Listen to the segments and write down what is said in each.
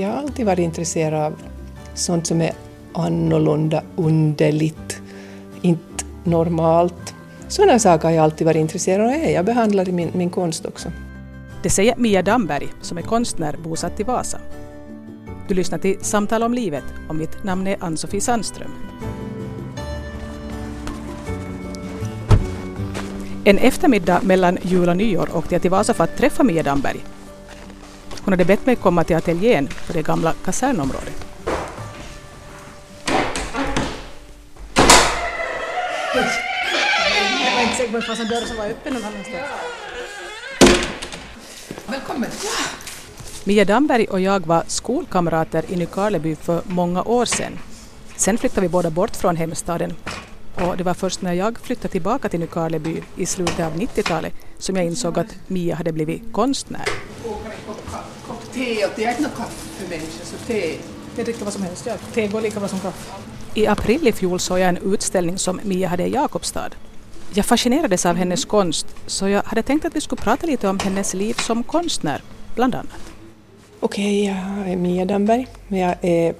jag har alltid varit intresserad av sånt som är annorlunda, underligt, inte normalt. Sådana saker har jag alltid varit intresserad av och är jag behandlar i min, min konst också. Det säger Mia Damberg som är konstnär bosatt i Vasa. Du lyssnar till Samtal om livet och mitt namn är Ann-Sofie Sandström. En eftermiddag mellan jul och nyår åkte jag till Vasa för att träffa Mia Damberg. Hon hade bett mig komma till ateljén på det gamla kasernområdet. Jag var inte säker på att det fanns en dörr som var öppen någon annanstans. Välkommen! Mia Damberg och jag var skolkamrater i Nykarleby för många år sedan. Sen flyttade vi båda bort från hemstaden och det var först när jag flyttade tillbaka till Nykarleby i slutet av 90-talet som jag insåg att Mia hade blivit konstnär. Te och jag är inte någon kaffemänniska så te. Det dricker vad som helst. Ja. Te går lika bra som kaffe. I april i fjol såg jag en utställning som Mia hade i Jakobstad. Jag fascinerades av hennes konst så jag hade tänkt att vi skulle prata lite om hennes liv som konstnär, bland annat. Okej, jag är Mia Damberg. men Jag är,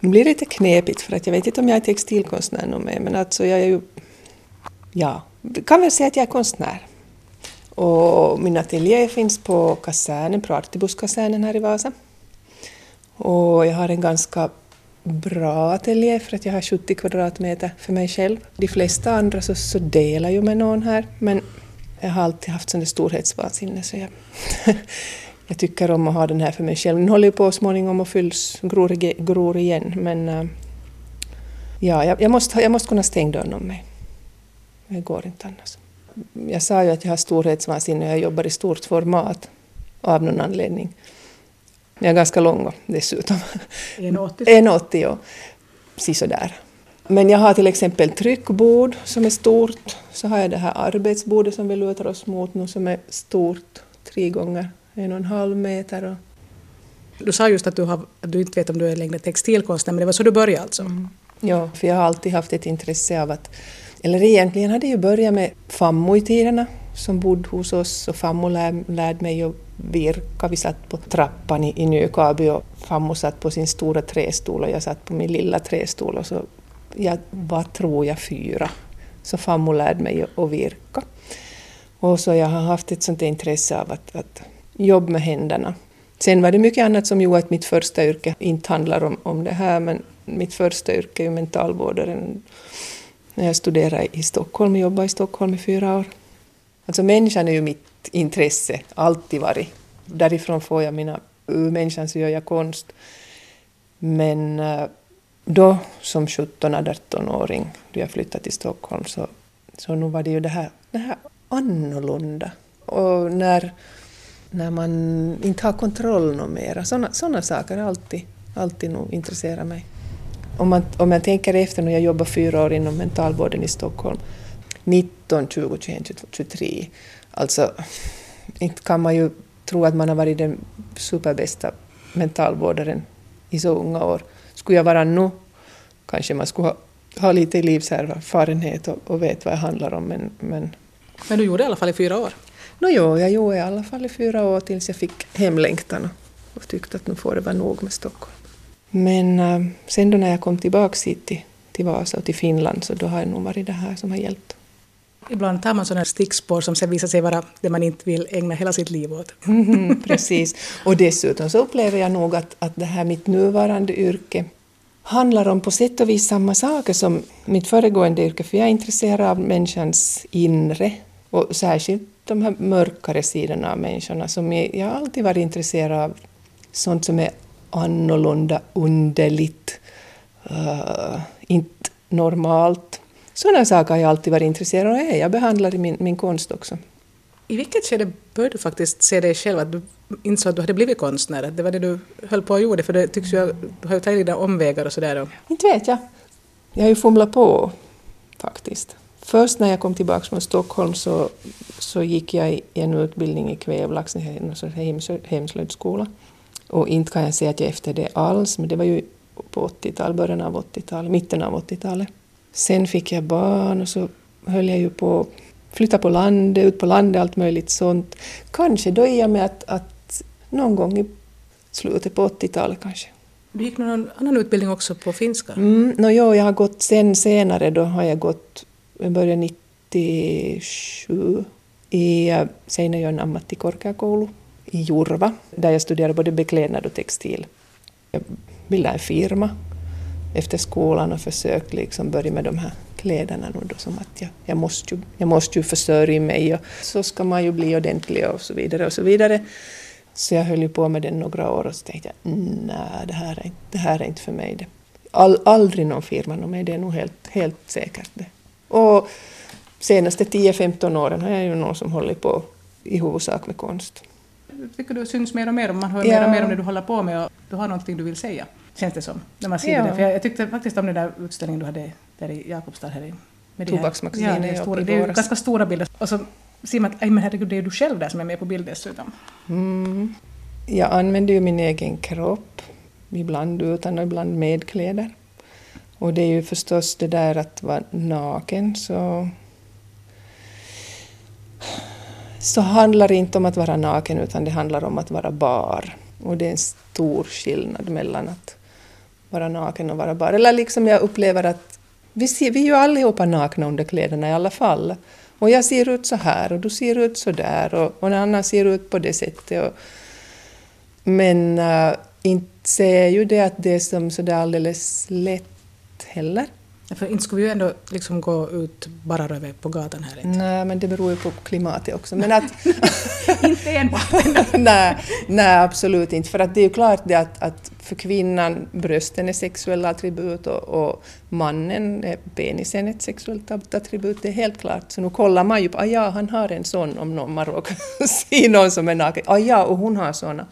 nu blir det lite knepigt för att jag vet inte om jag är textilkonstnär mer, men alltså jag är ju... Ja, kan väl säga att jag är konstnär. Och min ateljé finns på kasernen, på Artibuskasernen här i Vasa. Och jag har en ganska bra ateljé för att jag har 70 kvadratmeter för mig själv. De flesta andra så, så delar ju med någon här, men jag har alltid haft sån där storhetsvansinne så jag, jag tycker om att ha den här för mig själv. Den håller ju på småningom och fylls, gror, gror igen, men äh, ja, jag, jag, måste, jag måste kunna stänga dörren om mig. Det går inte annars. Jag sa ju att jag har storhetsvansinne och jag jobbar i stort format av någon anledning. Jag är ganska lång dessutom. 1,80. 1,80 ja. Sisådär. Men jag har till exempel tryckbord som är stort. Så har jag det här arbetsbordet som vi lutar oss mot nu som är stort, tre gånger en och en halv meter. Och Du sa just att du, har, att du inte vet om du är längre textilkonstnär, men det var så du började alltså? Ja, för jag har alltid haft ett intresse av att... Eller egentligen hade jag börjat med Fammo i tiderna som bodde hos oss och Fammo lär, lärde mig att virka. Vi satt på trappan i, i Nykabi och Fammo satt på sin stora trästol och jag satt på min lilla trästol och så jag var, tror jag, fyra. Så Fammo lärde mig att- att virka. Och så jag har haft ett sånt intresse av att, att jobba med händerna. Sen var det mycket annat som gjorde att mitt första yrke inte handlar om, om det här, men mitt första yrke är ju mentalvårdaren. När jag studerade i Stockholm och jobbade i Stockholm i fyra år. Alltså människan är ju mitt intresse, alltid varit. Därifrån får jag mina... Ur människan så gör jag konst. Men eh, då som 17-18-åring, då jag flyttade till Stockholm, så, så nu var det ju det här, det här annorlunda. Och när, när man inte har kontroll något mera. Såna, saker har alltid, alltid nog intresserat mig. Om man, om man tänker efter när jag jobbade fyra år inom mentalvården i Stockholm, 19, 20, 21, 22, 23, alltså inte kan man ju tro att man har varit den superbästa mentalvårdaren i så unga år. Skulle jag vara nu, kanske man skulle ha, ha lite livserfarenhet och, och vet vad det handlar om, men, men Men du gjorde det i alla fall i fyra år? Nå jo, jag gjorde i alla fall i fyra år tills jag fick hemlängtan och, och tyckte att nu får det vara nog med Stockholm. Men äh, sen då när jag kom tillbaka hit till, till Vasa och till Finland så då har det nog varit det här som har hjälpt. Ibland tar man sådana stickspår som sen visar sig vara det man inte vill ägna hela sitt liv åt. Mhm, Precis. Och dessutom så upplever jag nog att, att det här mitt nuvarande yrke handlar om på sätt och vis samma saker som mitt föregående yrke, för jag är intresserad av människans inre och särskilt de här mörkare sidorna av människorna som jag har alltid varit intresserad av sånt som är annorlunda, underligt, uh, inte normalt. Sådana saker har jag alltid varit intresserad av och jag behandlar i min, min konst också. I vilket skede började du faktiskt se dig själv att du insåg att du hade blivit konstnär? Att det var det du höll på och gjorde? För det tycks ju, du har ju tagit dina omvägar och sådär. Inte vet jag. Jag har ju fumlat på faktiskt. Först när jag kom tillbaka från Stockholm så, så gick jag i en utbildning i kvävlax, en hemslöjdsskola. Och inte kan jag säga att jag är efter det alls, men det var ju på 80-talet, början av 80-talet, mitten av 80-talet. Sen fick jag barn och så höll jag ju på att flytta på landet, ut på landet, allt möjligt sånt. Kanske då i och med att, att någon gång i slutet på 80-talet kanske. Du gick någon annan utbildning också på finska? Mm, no, jo, jag har gått sen senare, då har jag gått, jag började 97 i Seinäjoen ammattikorkeakoulu i Jurva, där jag studerade både beklädnad och textil. Jag bildade en firma efter skolan och försökte liksom börja med de här kläderna nu då som att jag, jag, måste ju, jag måste ju försörja mig och så ska man ju bli ordentlig och så vidare och så vidare. Så jag höll ju på med det några år och så tänkte jag nej, det här är, det här är inte för mig. Det. All, aldrig någon firma med mig, det är nog helt, helt säkert det. Och senaste 10-15 åren har jag ju någon som håller på i huvudsak med konst. Tycker du syns mer och mer, om man hör Ja. mer och mer om det du håller på med och du har någonting du vill säga, känns det som, när man ser Ja. det. För jag, jag tyckte faktiskt om den där utställningen du hade där i Jakobstad. Här i, med här- Tobaksmagasinet, ja, det, är ja, stora, i det är ganska stora bilder. Och så ser man att "Aj, men herregud, det är du själv där som är med på bild dessutom. Mm. Jag använder ju min egen kropp, ibland utan och ibland med kläder. Och det är ju förstås det där att vara naken så så handlar det inte om att vara naken utan det handlar om att vara bar. Och det är en stor skillnad mellan att vara naken och vara bar. Eller liksom jag upplever att vi, ser, vi är ju allihopa nakna under kläderna i alla fall. Och jag ser ut så här och du ser ut så där och, och en annan ser ut på det sättet. Och, men äh, inte ser jag ju det att det är som sådär alldeles lätt heller. För inte skulle vi ju ändå liksom gå ut bara röve på gatan här. Inte, Nej, men det beror ju på klimatet också. Men att, inte enbart. nej, nej, absolut inte. För att det är ju klart det att, att för kvinnan brösten är sexuella attribut och, och mannen är penisen ett sexuellt attribut. Det är helt klart. Så nu kollar man ju på, ah, ja, han har en sån om någon man råkar se någon som är naken. Ah, ja, och hon har såna.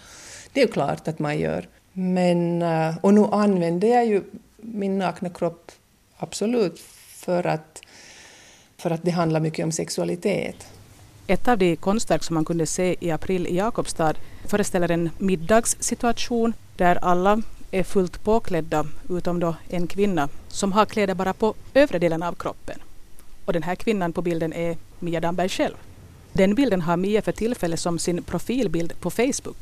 Det är ju klart att man gör. Men, eh, och nu använder jag ju min nakna kropp absolut för att, för att det handlar mycket om sexualitet. Ett av de konstverk som man kunde se i april i Jakobstad föreställer en middagssituation där alla är fullt påklädda utom då en kvinna som har kläder bara på övre delen av kroppen. Och den här kvinnan på bilden är Mia Damberg själv. Den bilden har Mia för tillfället som sin profilbild på Facebook.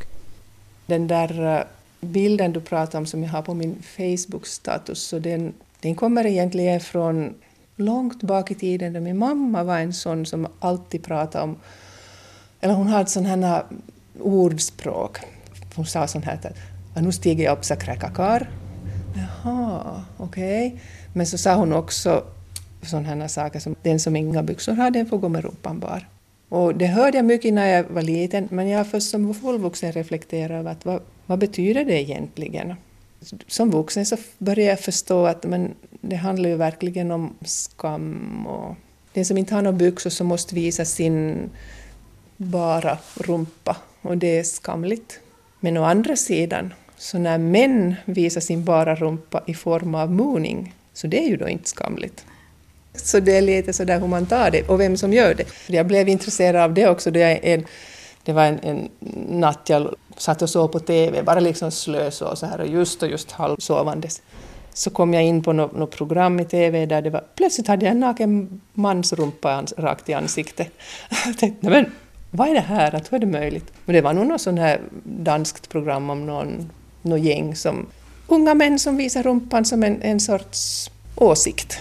Den där eh, bilden du pratar om som jag har på min Facebook-status, så den, den kommer egentligen från långt bak i tiden då min mamma var en sån som alltid pratade om, eller hon hade sån här ordspråk. Hon sa sån här att nu stiger jag upp så kräkakar. Jaha, okej. Men så sa hon också sådana här saker som den som inga byxor har, den får gå med rumpan bar. Och det hörde jag mycket när jag var liten, men jag har först som fullvuxen reflekterat över att vad, vad betyder det egentligen? Som vuxen så började jag förstå att men det handlar ju verkligen om skam och den som inte har några byxor så måste visa sin bara rumpa och det är skamligt. Men å andra sidan, så när män visar sin bara rumpa i form av mooning, så det är ju då inte skamligt. Så det är lite sådär hur man tar det och vem som gör det. Jag blev intresserad av det också. Det, är en, det var en, en natt jag satt och såg på TV, bara liksom slös och så här och just och just halvsovandes. Så kom jag in på något, något program i TV där det var, plötsligt hade jag en naken mans rumpa ans, rakt i ansiktet. Jag tänkte, "Nej, men vad är det här, att hur är det möjligt? Men det var nog något sånt här danskt program om någon, någon gäng som, unga män som visar rumpan som en, en sorts åsikt.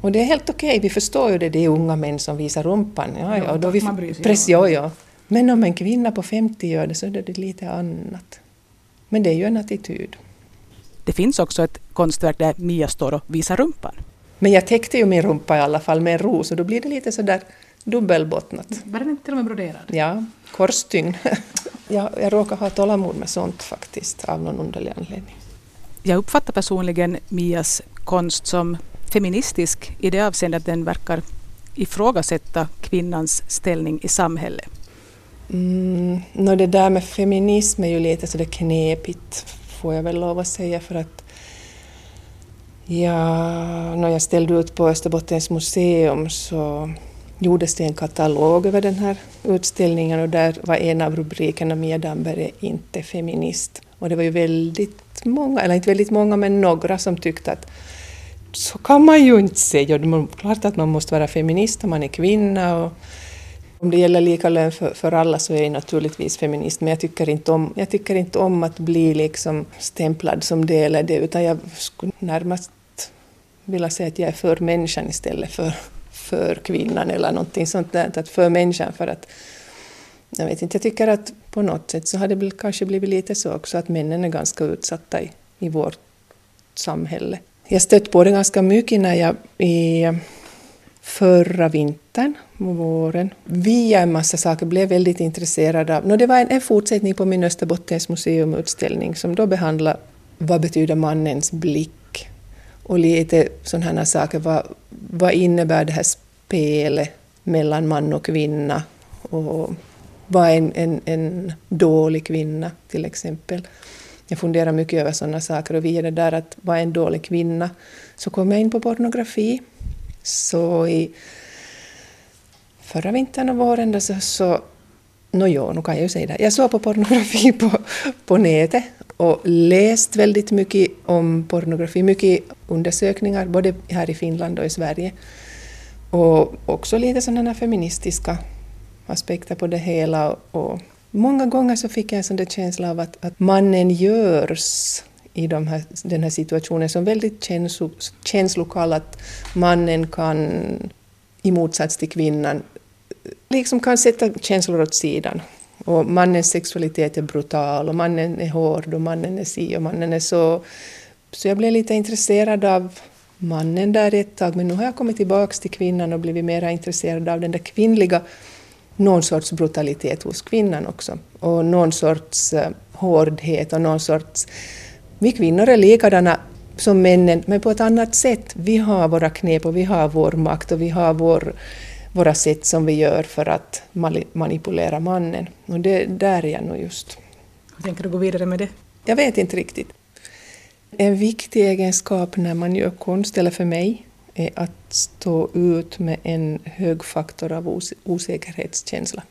Och det är helt okej, vi förstår ju det, det är unga män som visar rumpan. Ja, ja, och då vi, ja. ja, ja. Men om en kvinna på 50 gör det så är det lite annat. Men det är ju en attityd. Det finns också ett konstverk där Mia står och visar rumpan. Men jag täckte ju min rumpa i alla fall med en ros och då blir det lite sådär dubbelbottnat. Var den inte till och med broderad? Ja, korstygn. jag, jag råkar ha tålamod med sånt faktiskt, av någon underlig anledning. Jag uppfattar personligen Mias konst som feministisk i det avseendet att den verkar ifrågasätta kvinnans ställning i samhället. Mm, det där med feminism är ju lite sådär knepigt, får jag väl lov att säga, för att ja, när jag ställde ut på Österbottens museum så gjordes det en katalog över den här utställningen och där var en av rubrikerna Mia Damberg är inte feminist. Och det var ju väldigt många, eller inte väldigt många, men några som tyckte att så kan man ju inte säga. Det är klart att man måste vara feminist om man är kvinna. Och, om det gäller lika lön för, för alla så är jag naturligtvis feminist, men jag tycker, inte om, jag tycker inte om att bli liksom stämplad som det eller det, utan jag skulle närmast vilja säga att jag är för människan istället för, för kvinnan eller någonting sånt där. Att för människan för att jag vet inte, jag tycker att på något sätt så har det kanske blivit lite så också att männen är ganska utsatta i, i vårt samhälle. Jag stött på det ganska mycket när jag i förra vintern och våren via en massa saker blev väldigt intresserad av... No, det var en, en fortsättning på min Österbottens museumutställning som då behandlade vad betyder mannens blick och lite sådana saker. Vad, vad innebär det här spelet mellan man och kvinna? Och vad är en, en, en dålig kvinna till exempel? Jag funderar mycket över sådana saker och via det där att vad är en dålig kvinna så kom jag in på pornografi. Så i förra vintern och våren då så, så no, jo, nu kan jag ju säga det. Jag såg på pornografi på, på nätet och läst väldigt mycket om pornografi, mycket undersökningar både här i Finland och i Sverige. Och också lite sådana feministiska aspekter på det hela. Och många gånger så fick jag en sån där känsla av att, att mannen görs i de här, den här situationen som väldigt känslo, känslokall, att mannen kan i motsats till kvinnan liksom kan sätta känslor åt sidan. Och mannens sexualitet är brutal och mannen är hård och mannen är si och mannen är så. Så jag blev lite intresserad av mannen där ett tag men nu har jag kommit tillbaka till kvinnan och blivit mer intresserad av den där kvinnliga någon sorts brutalitet hos kvinnan också. Och någon sorts eh, hårdhet och någon sorts... Vi kvinnor är likadana som männen, men på ett annat sätt. Vi har våra knep och vi har vår makt och vi har vår, våra sätt som vi gör för att manipulera mannen. Och det, där är jag nog just. Hur tänker du gå vidare med det? Jag vet inte riktigt. En viktig egenskap när man gör konst, eller för mig, är att stå ut med en hög faktor av os osäkerhetskänsla.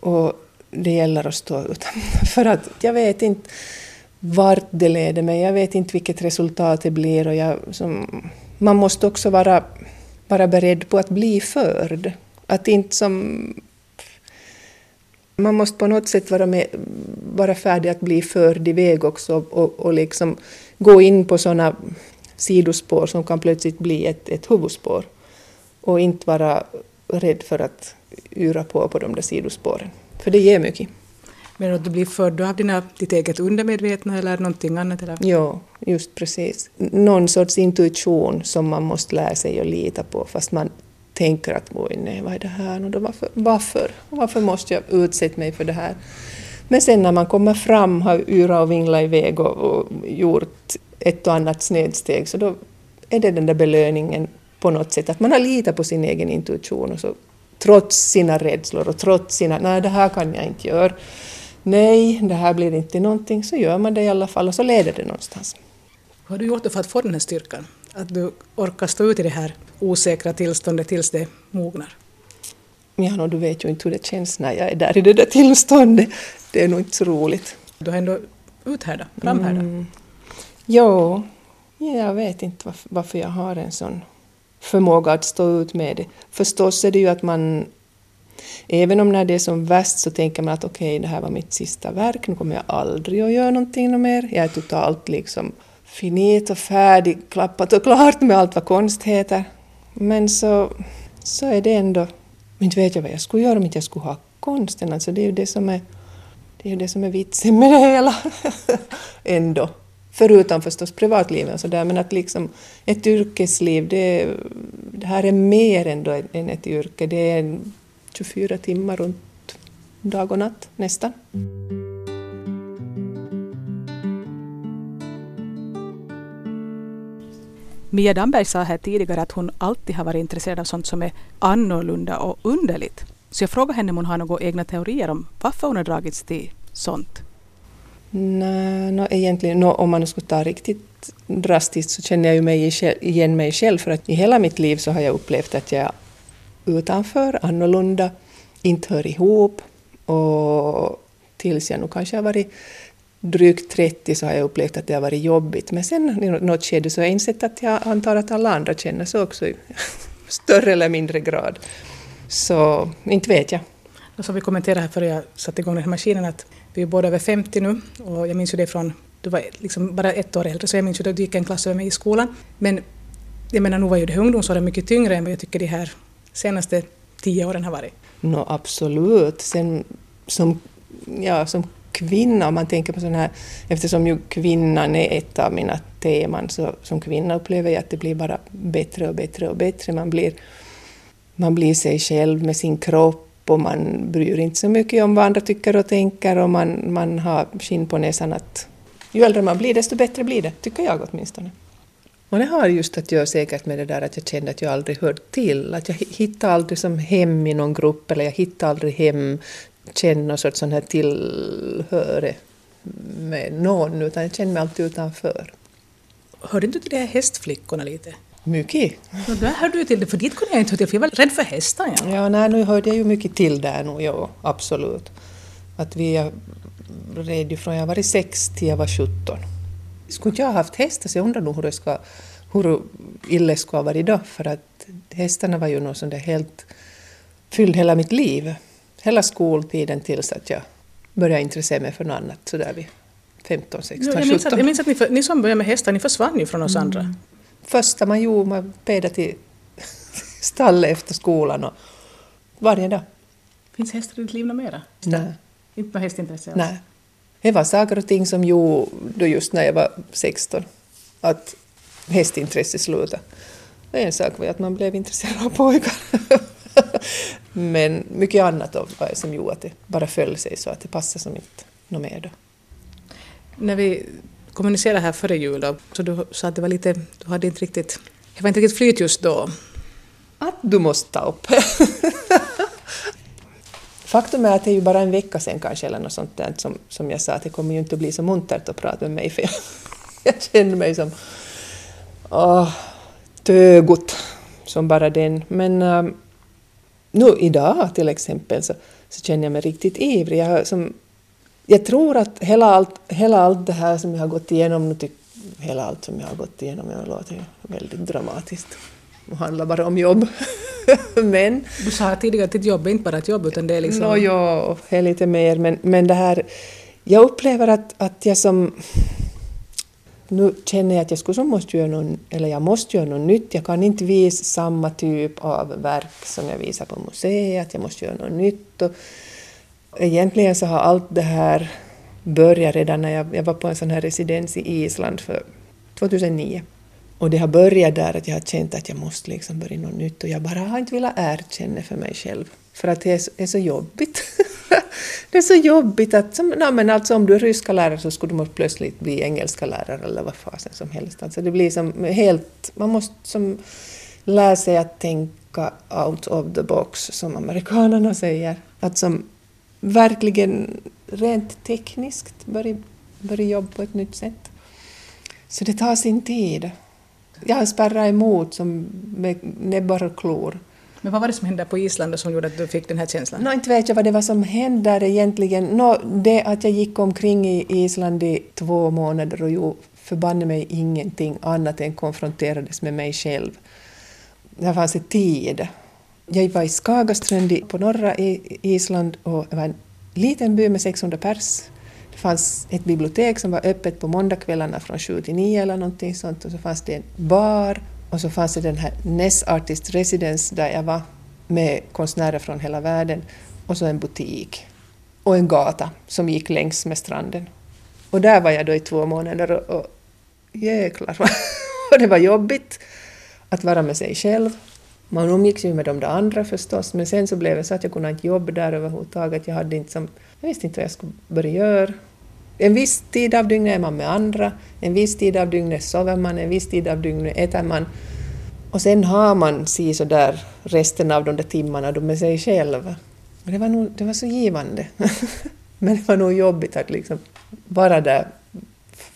Och det gäller att stå ut. För att jag vet inte vart det leder mig, jag vet inte vilket resultat det blir och jag, som, man måste också vara, vara beredd på att bli förd. Att inte som... Man måste på något sätt vara, med, vara färdig att bli förd iväg också och, och liksom gå in på sådana sidospår som kan plötsligt bli ett, ett huvudspår. Och inte vara rädd för att yra på på de där sidospåren. För det ger mycket. Men att du blir född av dina, ditt eget undermedvetna eller någonting annat? Eller? Ja, just precis. Någon sorts intuition som man måste lära sig att lita på fast man tänker att oj nej, vad är det här? Och då varför, varför? Varför måste jag utsätta mig för det här? Men sen när man kommer fram, har yrat och vinglat iväg och, och gjort ett och annat snedsteg, så då är det den där belöningen på något sätt, att man har litat på sin egen intuition och så trots sina rädslor och trots sina, nej det här kan jag inte göra, nej det här blir inte någonting, så gör man det i alla fall och så leder det någonstans. Vad har du gjort för att få den här styrkan? Att du orkar stå ut i det här osäkra tillståndet tills det mognar? Ja, du vet ju inte hur det känns när jag är där i det där tillståndet. Det är nog inte så roligt. Du har ändå uthärdat, framhärdat. Mm. Jo, jag vet inte varför, varför jag har en sån förmåga att stå ut med det. Förstås är det ju att man Även om när det är som värst så tänker man att okej, okay, det här var mitt sista verk, nu kommer jag aldrig att göra någonting mer. Jag är totalt liksom finit och färdig, klappat och klart med allt vad konst heter. Men så, så är det ändå... Inte vet jag vad jag skulle göra om inte jag skulle ha konsten. Alltså det är ju det som är, det är, ju det som är vitsen med det hela. ändå. Förutom förstås privatlivet alltså och sådär, men att liksom ett yrkesliv, det, det här är mer ändå än ett yrke. Det är 24 timmar runt dag och natt nästan. Mia Damberg sa här tidigare att hon alltid har varit intresserad av sånt som är annorlunda och underligt. Så jag frågade henne om hon har några egna teorier om varför hon har dragits till sånt. Nej, no, egentligen, no, om man skulle ta riktigt drastiskt så känner jag ju mig igen mig själv för att i hela mitt liv så har jag upplevt att jag utanför, annorlunda, inte hör ihop och tills jag nu kanske har varit drygt 30 så har jag upplevt att det har varit jobbigt. Men sen i något skede så har jag insett att jag antar att alla andra känner så också i större eller mindre grad. Så inte vet jag. Och som vi kommenterade här före jag satte igång den här maskinen att vi är båda över 50 nu och jag minns ju det från, du var liksom bara ett år äldre så jag minns ju att du gick en klass över mig i skolan. Men jag menar, nu var ju det här ungdomsåren mycket tyngre än vad jag tycker de här senaste tio åren har varit. No, absolut. Sen som, ja, som kvinna, om man tänker på sådana här, eftersom ju kvinnan är ett av mina teman, så som kvinna upplever jag att det blir bara bättre och bättre och bättre. Man blir, man blir sig själv med sin kropp och man bryr inte så mycket om vad andra tycker och tänker och man, man har skinn på näsan att ju äldre man blir desto bättre blir det, tycker jag åtminstone. Och det har just att göra säkert med det där att jag kände att jag aldrig hörde till, att jag hittade aldrig som hem i någon grupp eller jag hittade aldrig hem, känna någon sorts sån här tillhöre med någon, utan jag kände mig alltid utanför. Hörde inte till de här hästflickorna lite? Mycket. Och där hörde du till det, för dit kunde jag inte höra till, för jag var rädd för hästar. Ja. Ja, nej, nu hörde jag ju mycket till där nu, ja, absolut. Att vi är red ju från jag var 6 till jag var 17. Skulle inte jag ha haft hästar så jag undrar nog hur det ska, hur illa det skulle ha varit då, för att hästarna var ju något som det helt fyllde hela mitt liv. Hela skoltiden tills att jag började intressera mig för något annat sådär vid 15, 16, Jo, 17. jag, minns att, jag minns att ni, för, ni som började med hästar, ni försvann ju från oss andra. Första man gjorde, man pedade till stallet efter skolan och varje dag. Finns hästar i ditt liv något mera? Nej. Inte med hästintresse alls? Nej. Det var saker och ting som gjorde då just när jag var 16 att hästintresse slutade. En sak var att man blev intresserad av pojkar. Men mycket annat då var det som gjorde att det bara föll sig så att det passade som inte något mer då. När vi kommunicerade här före jul då, så du sa att det var lite, du hade inte riktigt, det var inte riktigt flyt just då. Att du måste ta upp. Faktum är att det är ju bara en vecka sedan kanske eller något sånt där som, som jag sa att det kommer ju inte att bli så muntert att prata med mig för jag, jag känner mig som åh, tögut som bara den. Men um, nu idag till exempel så, så känner jag mig riktigt ivrig. Jag, som, jag tror att hela allt, hela allt det här som jag har gått igenom, nu tycker hela allt som jag har gått igenom, jag låter ju väldigt dramatiskt och handlar bara om jobb. Men Du sa tidigare att ditt jobb är inte bara ett jobb utan det är liksom... Nå, ja, det är lite mer, men, men det här... Jag upplever att, att jag som... Nu känner jag att jag skulle som måste göra någon, eller jag måste göra något nytt. Jag kan inte visa samma typ av verk som jag visar på museet. Jag måste göra något nytt. Och egentligen så har allt det här börjat redan när jag, jag var på en sån här residens i Island för 2009. Och det har börjat där att jag har känt att jag måste liksom börja något nytt och jag bara har inte velat erkänna för mig själv. För att det är så, är så jobbigt. det är så jobbigt att, som, no, men alltså om du är ryska lärare så skulle du måste plötsligt bli engelska lärare eller vad fasen som helst. Alltså det blir som helt, man måste som lära sig att tänka out of the box som amerikanerna säger. Att som verkligen rent tekniskt börja, börja jobba på ett nytt sätt. Så det tar sin tid. Jag har spärrat emot som med näbbar och klor. Men vad var det som hände på Island som gjorde att du fick den här känslan? Nå, inte vet jag vad det var som hände där egentligen. Nå, det att jag gick omkring i Island i två månader och gjorde förbanne mig ingenting annat än konfronterades med mig själv. Det fanns en tid. Jag var i Skagaströnd på norra Island och det var en liten by med 600 pers. Det fanns ett bibliotek som var öppet på måndagskvällarna från 7 till 9 eller någonting sånt och så fanns det en bar och så fanns det den här Ness Artist Residence där jag var med konstnärer från hela världen och så en butik och en gata som gick längs med stranden. Och där var jag då i två månader och, och jäklar vad och det var jobbigt att vara med sig själv. Man umgicks ju med de där andra förstås, men sen så blev det så att jag kunde inte jobba där överhuvudtaget. Jag, hade inte som, jag visste inte vad jag skulle börja göra. En viss tid av dygnet är man med andra, en viss tid av dygnet sover man, en viss tid av dygnet äter man. Och sen har man si så där resten av de där timmarna då med sig själv. Och det var, nog, det var så givande. men det var nog jobbigt att liksom vara där,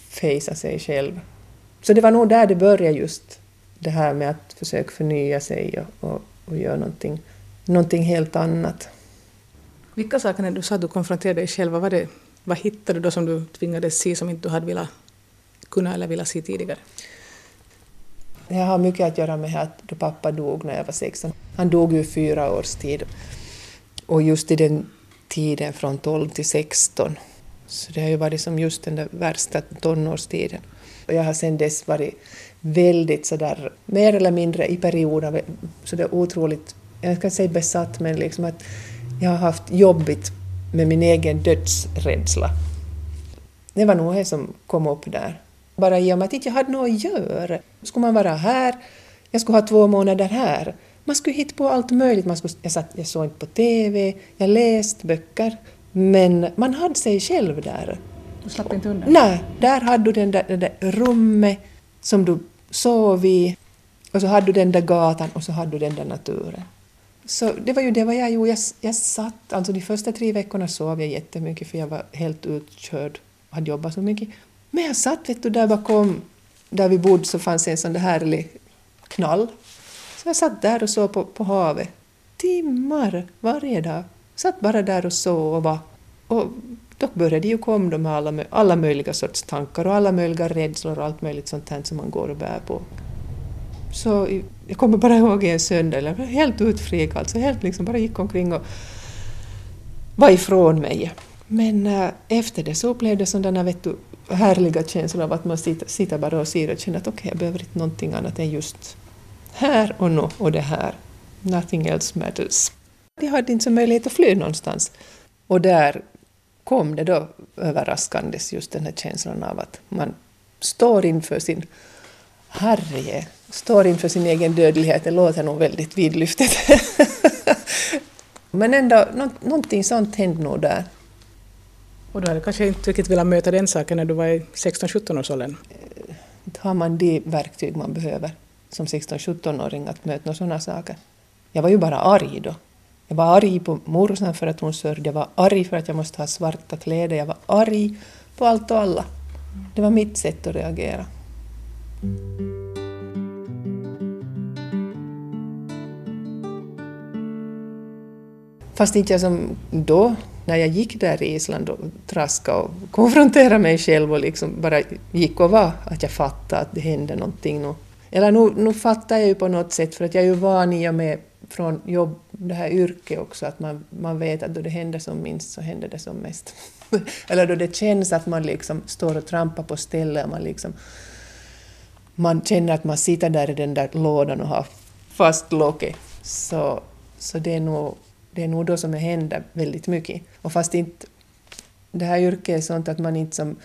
fejsa sig själv. Så det var nog där det började just, det här med att försöka förnya sig och, och, och göra någonting, någonting helt annat. Vilka saker när du sa att du konfronterade dig själv, vad, var det, vad hittade du då som du tvingades se som inte du hade velat kunna eller velat se tidigare? Det har mycket att göra med att då pappa dog när jag var 16. Han dog ju i fyra års tid. Och just i den tiden från 12 till 16. Så det har ju varit som just den där värsta tonårstiden. Och jag har sedan dess varit väldigt sådär, mer eller mindre i perioder, sådär otroligt, jag ska inte säga besatt, men liksom att jag har haft jobbigt med min egen dödsrädsla. Det var nog det som kom upp där. Bara i och med att jag inte hade något att göra. Skulle man vara här, jag skulle ha två månader här. Man skulle hitta på allt möjligt. Man skulle, jag, satt, jag såg inte på TV, jag läste böcker. Men man hade sig själv där. Du slapp inte undan? Nej, där hade du den där, det där rummet som du sov i. Och så hade du den där gatan och så hade du den där naturen. Så det var ju det var jag gjorde. Jag, jag satt, alltså de första tre veckorna sov jag jättemycket för jag var helt utkörd och hade jobbat så mycket. Men jag satt vet du, där bakom, där vi bodde så fanns en sån där härlig knall. Så jag satt där och såg på, på havet. Timmar varje dag. Satt bara där och sov. Och då började ju komma de alla, alla möjliga sorts tankar och alla möjliga rädslor och allt möjligt sånt här som man går och bär på. Så jag kommer bara ihåg en söndag, jag var helt utfrik alltså, helt liksom bara gick omkring och var ifrån mig. Men äh, efter det så upplevde jag sådana vet du, härliga känslor av att man sitter, sitter bara och ser och känner att okej, okay, jag behöver inte någonting annat än just här och nu och det här. Nothing else matters. Jag hade inte så möjlighet att fly någonstans. Och där kom det då överraskandes just den här känslan av att man står inför sin herre, står inför sin egen dödlighet. Det låter nog väldigt vidlyftigt. Men ändå, någonting sånt hände nog där. Och du hade kanske inte riktigt velat möta den saken när du var i 16-17 års åldern? Inte har man de verktyg man behöver som 16-17-åring att möta sådana saker. Jag var ju bara arg då. Jag var arg på morsan för att hon sörjde, jag var arg för att jag måste ha svarta kläder, jag var arg på allt och alla. Det var mitt sätt att reagera. Fast inte jag som då, när jag gick där i Island och traskade och konfronterade mig själv och liksom bara gick och var, att jag fattade att det hände någonting nu. Eller nu, nu fattar jag ju på något sätt, för att jag är ju van i och med från jobb, det här yrket också, att man, man vet att då det händer som minst så händer det som mest. Eller då det känns att man liksom står och trampar på stället och man liksom man känner att man sitter där i den där lådan och har fast locket. Så, så det, är nog, det är nog då som det händer väldigt mycket. Och fast inte det här yrket är sånt att man inte som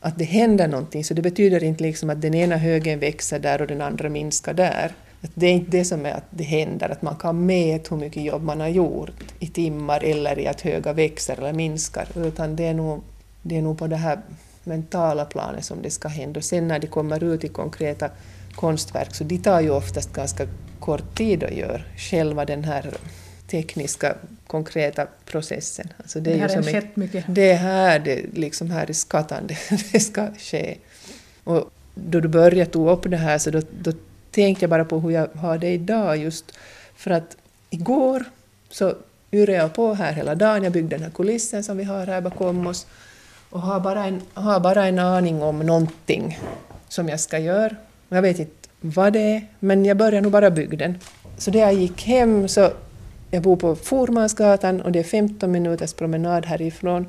att det händer någonting, så det betyder inte liksom att den ena högen växer där och den andra minskar där. Att det är inte det som är att det händer, att man kan mäta hur mycket jobb man har gjort i timmar eller i att höga växer eller minskar, utan det är nog, det är nog på det här mentala planet som det ska hända. Och sen när de kommer ut i konkreta konstverk, så de tar ju oftast ganska kort tid att göra själva den här tekniska, konkreta processen. Alltså det, det här har skett mycket. Det är här, det, liksom här skatan det, det ska ske. Och då du började ta upp det här så då, då tänkte jag bara på hur jag har det idag just för att igår så yrade jag på här hela dagen. Jag byggde den här kulissen som vi har här bakom oss och har bara en, har bara en aning om någonting som jag ska göra. Jag vet inte vad det är, men jag börjar nog bara bygga den. Så när jag gick hem så jag bor på Formansgatan och det är 15 minuters promenad härifrån.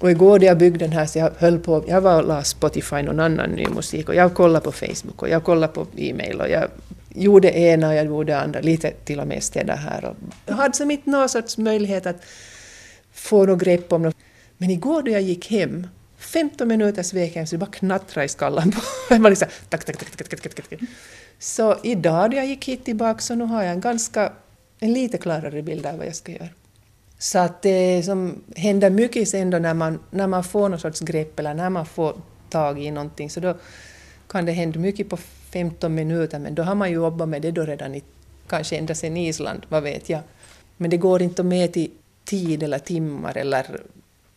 Och igår när jag byggde den här så jag höll på, jag var och la Spotify någon annan ny musik och jag kollade på Facebook och jag kollade på e-mail och jag gjorde ena och jag gjorde andra, lite till och med städa här. Och jag hade som inte någon sorts möjlighet att få något grepp om det. Men igår då jag gick hem, 15 minuters väg hem, så det bara knattrade i skallen på liksom, tack, tack, tack, tack, tack, tack. Så idag då jag gick hit tillbaka så nu har jag en ganska, en lite klarare bild av vad jag ska göra. Så att det som händer mycket sen då när man, när man får någon sorts grepp eller när man får tag i någonting så då kan det hända mycket på 15 minuter men då har man ju jobbat med det då redan i, kanske ända sedan Island, vad vet jag. Men det går inte att mäta i tid eller timmar eller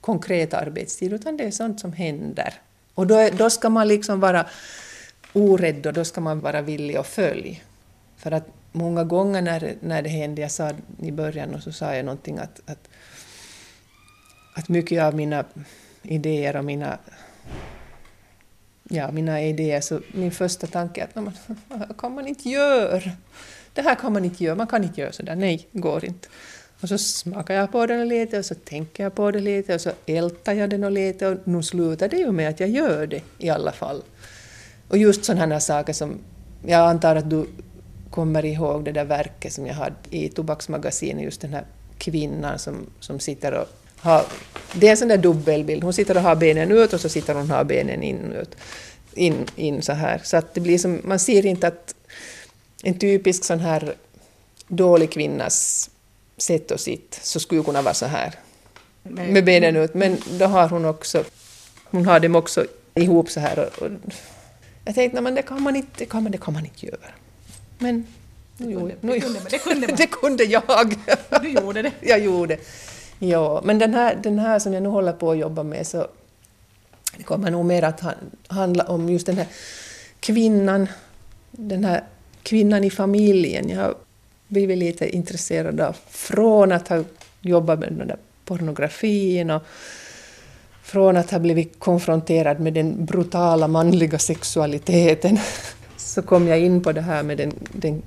konkret arbetstid utan det är sånt som händer. Och då, då ska man liksom vara orädd och då ska man vara villig att följa. För att många gånger när, när det hände, jag sa i början och så sa jag någonting att, att, att mycket av mina idéer och mina ja, mina idéer så min första tanke är att man, kan man inte göra. Det här kan man inte göra, man kan inte göra sådär, nej, det går inte. Och så smakar jag på den lite och så tänker jag på det lite och så ältar jag den och lite och nu slutar det ju med att jag gör det i alla fall. Och just sådana här saker som, jag antar att du kommer ihåg det där verket som jag hade i Tobaksmagasinet, just den här kvinnan som, som sitter och har, det är en sån där dubbelbild, hon sitter och har benen ut och så sitter hon och har benen inut, in, in så här. Så att det blir som, man ser inte att en typisk sån här dålig kvinnas sätt och sitt så skulle kunna vara så här med benen ut, men då har hon också, hon har dem också ihop så här och, och jag tänkte, men det kan man inte, det kan man, det kan man inte göra. Men nu gjorde, nu, det kunde man, det kunde man. det kunde jag. Du gjorde det. jag gjorde. Ja, men den här, den här som jag nu håller på att jobba med så det kommer nog mer att han- handla om just den här kvinnan, den här kvinnan i familjen. Jag har blivit lite intresserad av, från att ha jobbat med den där pornografin och från att ha blivit konfronterad med den brutala manliga sexualiteten så kom jag in på det här med, den, den,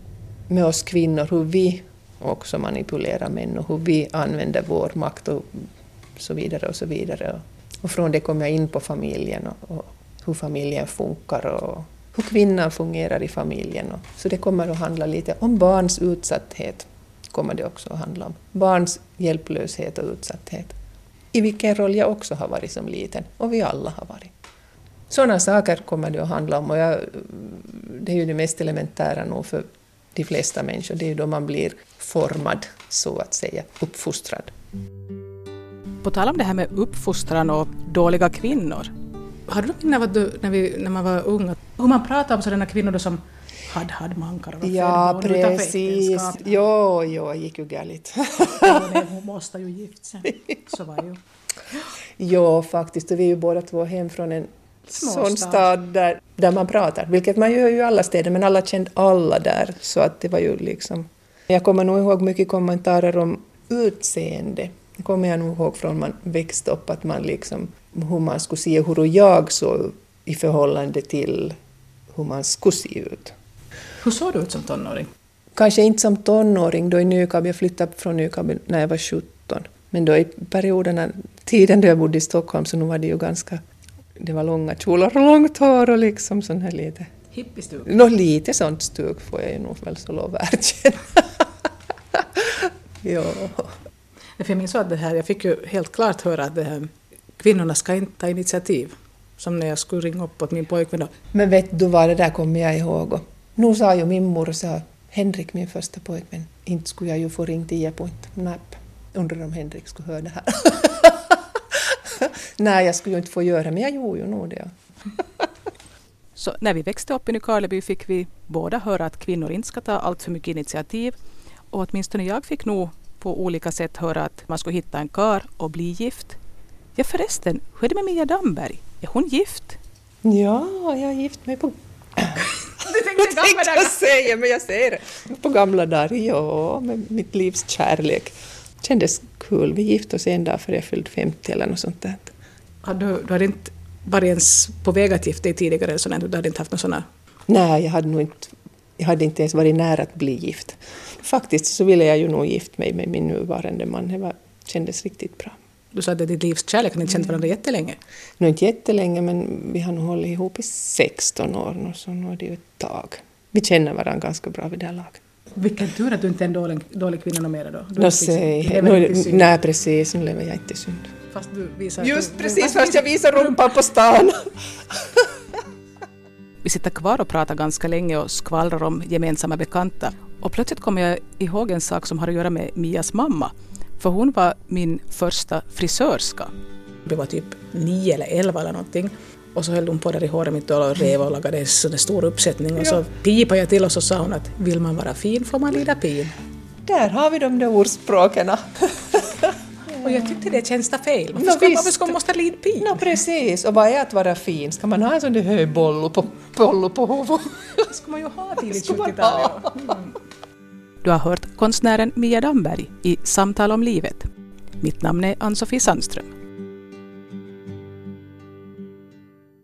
med oss kvinnor, hur vi också manipulerar män och hur vi använder vår makt och så vidare och så vidare. Och från det kom jag in på familjen och, och hur familjen funkar och hur kvinnan fungerar i familjen. Så det kommer att handla lite om barns utsatthet, kommer det också att handla om. Barns hjälplöshet och utsatthet. I vilken roll jag också har varit som liten, och vi alla har varit. Sådana saker kommer det att handla om och jag, det är ju det mest elementära nog för de flesta människor, det är ju då man blir formad, så att säga, uppfostrad. På tal om det här med uppfostran och dåliga kvinnor. Har du något minne av när, vi, när man var ung, hur man pratade om sådana kvinnor som hade hade mankar och Ja, precis. Jo, jo, det gick ju galet. Ja, nej, Hon måste ju gift sig. Så var ju. Jo, faktiskt. Vi är ju båda två hem från en Småstad. sån stad där, där man pratar, vilket man gör ju i alla städer, men alla kände alla där, så att det var ju liksom... Jag kommer nog ihåg mycket kommentarer om utseende. Det kommer jag nog ihåg från man växte upp, att man liksom, hur man skulle se, hur jag såg i förhållande till hur man skulle se ut. Hur såg du ut som tonåring? Kanske inte som tonåring, då i Nykabi, jag flyttade från Nykabi när jag var 17. Men då i perioderna, tiden då jag bodde i Stockholm, så nu var det ju ganska... Det var långa kjolar och långt hår och liksom sån här lite... Hippiestug? Nå, lite sånt stuk får jag ju nog väl så lov att erkänna. ja. För jag minns att det här, jag fick ju helt klart höra att det här, kvinnorna ska inte ta initiativ. Som när jag skulle ringa upp åt min pojkvän då. Men vet du vad, det där kommer jag ihåg. Nu sa ju min mor, sa Henrik, min första pojkvän, inte skulle jag ju få ring tio point. Näpp. Undrar om Henrik skulle höra det här. Nej, jag skulle ju inte få göra men jag gjorde ju nog det. Så när vi växte upp i Nykarleby fick vi båda höra att kvinnor inte ska ta allt för mycket initiativ. Och åtminstone jag fick nog på olika sätt höra att man skulle hitta en kar och bli gift. Ja förresten, hur är det med Mia Damberg? Är hon gift? Ja, jag har gift mig på... Du tänkte tänkte jag säga, men jag säger det. På gamla dagar, ja, med mitt livs kärlek. Kändes kul. Vi gifte oss en dag före jag fyllde 50 eller något sånt där. Hade du, du hade inte varit ens på väg att gifta dig tidigare, eller sådär, du hade inte haft några sådana... Nej, jag hade nog inte, jag hade inte ens varit nära att bli gift. Faktiskt så ville jag ju nog gift mig med min nuvarande man. Det var, kändes riktigt bra. Du sa att det är ditt livs kärlek, ni har inte känt varandra jättelänge. Nu inte jättelänge, men vi har nog hållit ihop i 16 år nu, så nu är det ju ett tag. Vi känner varandra ganska bra vid det här laget. Vilken tur att du inte är en dålig, dålig kvinna något mer då. Nå, säg, nej, precis, nu lever jag inte i synd. Fast du visar... Just du, precis, fast jag visar rumpan på stan. Vi sitter kvar och pratar ganska länge och skvallrar om gemensamma bekanta. Och plötsligt kommer jag ihåg en sak som har att göra med Mias mamma. För hon var min första frisörska. Du var typ nio eller elva eller någonting. Och så höll hon på där i håret mitt och rev och lagade en sån stor uppsättning. Och så pipade jag till och så sa hon att vill man vara fin får man lida pin. Där har vi de där ordspråken. Och jag tyckte det känns fel. Varför ska, visst. varför ska man måste lida pin? Nå precis, och vad är att vara fin? Ska man ha en sån där hög bollo på, bollo på huvudet? Det ska man ju ha tidigt Ska man 70-tal. ha? ja. Du har hört konstnären Mia Damberg i Samtal om livet. Mitt namn är Ann-Sofie Sandström.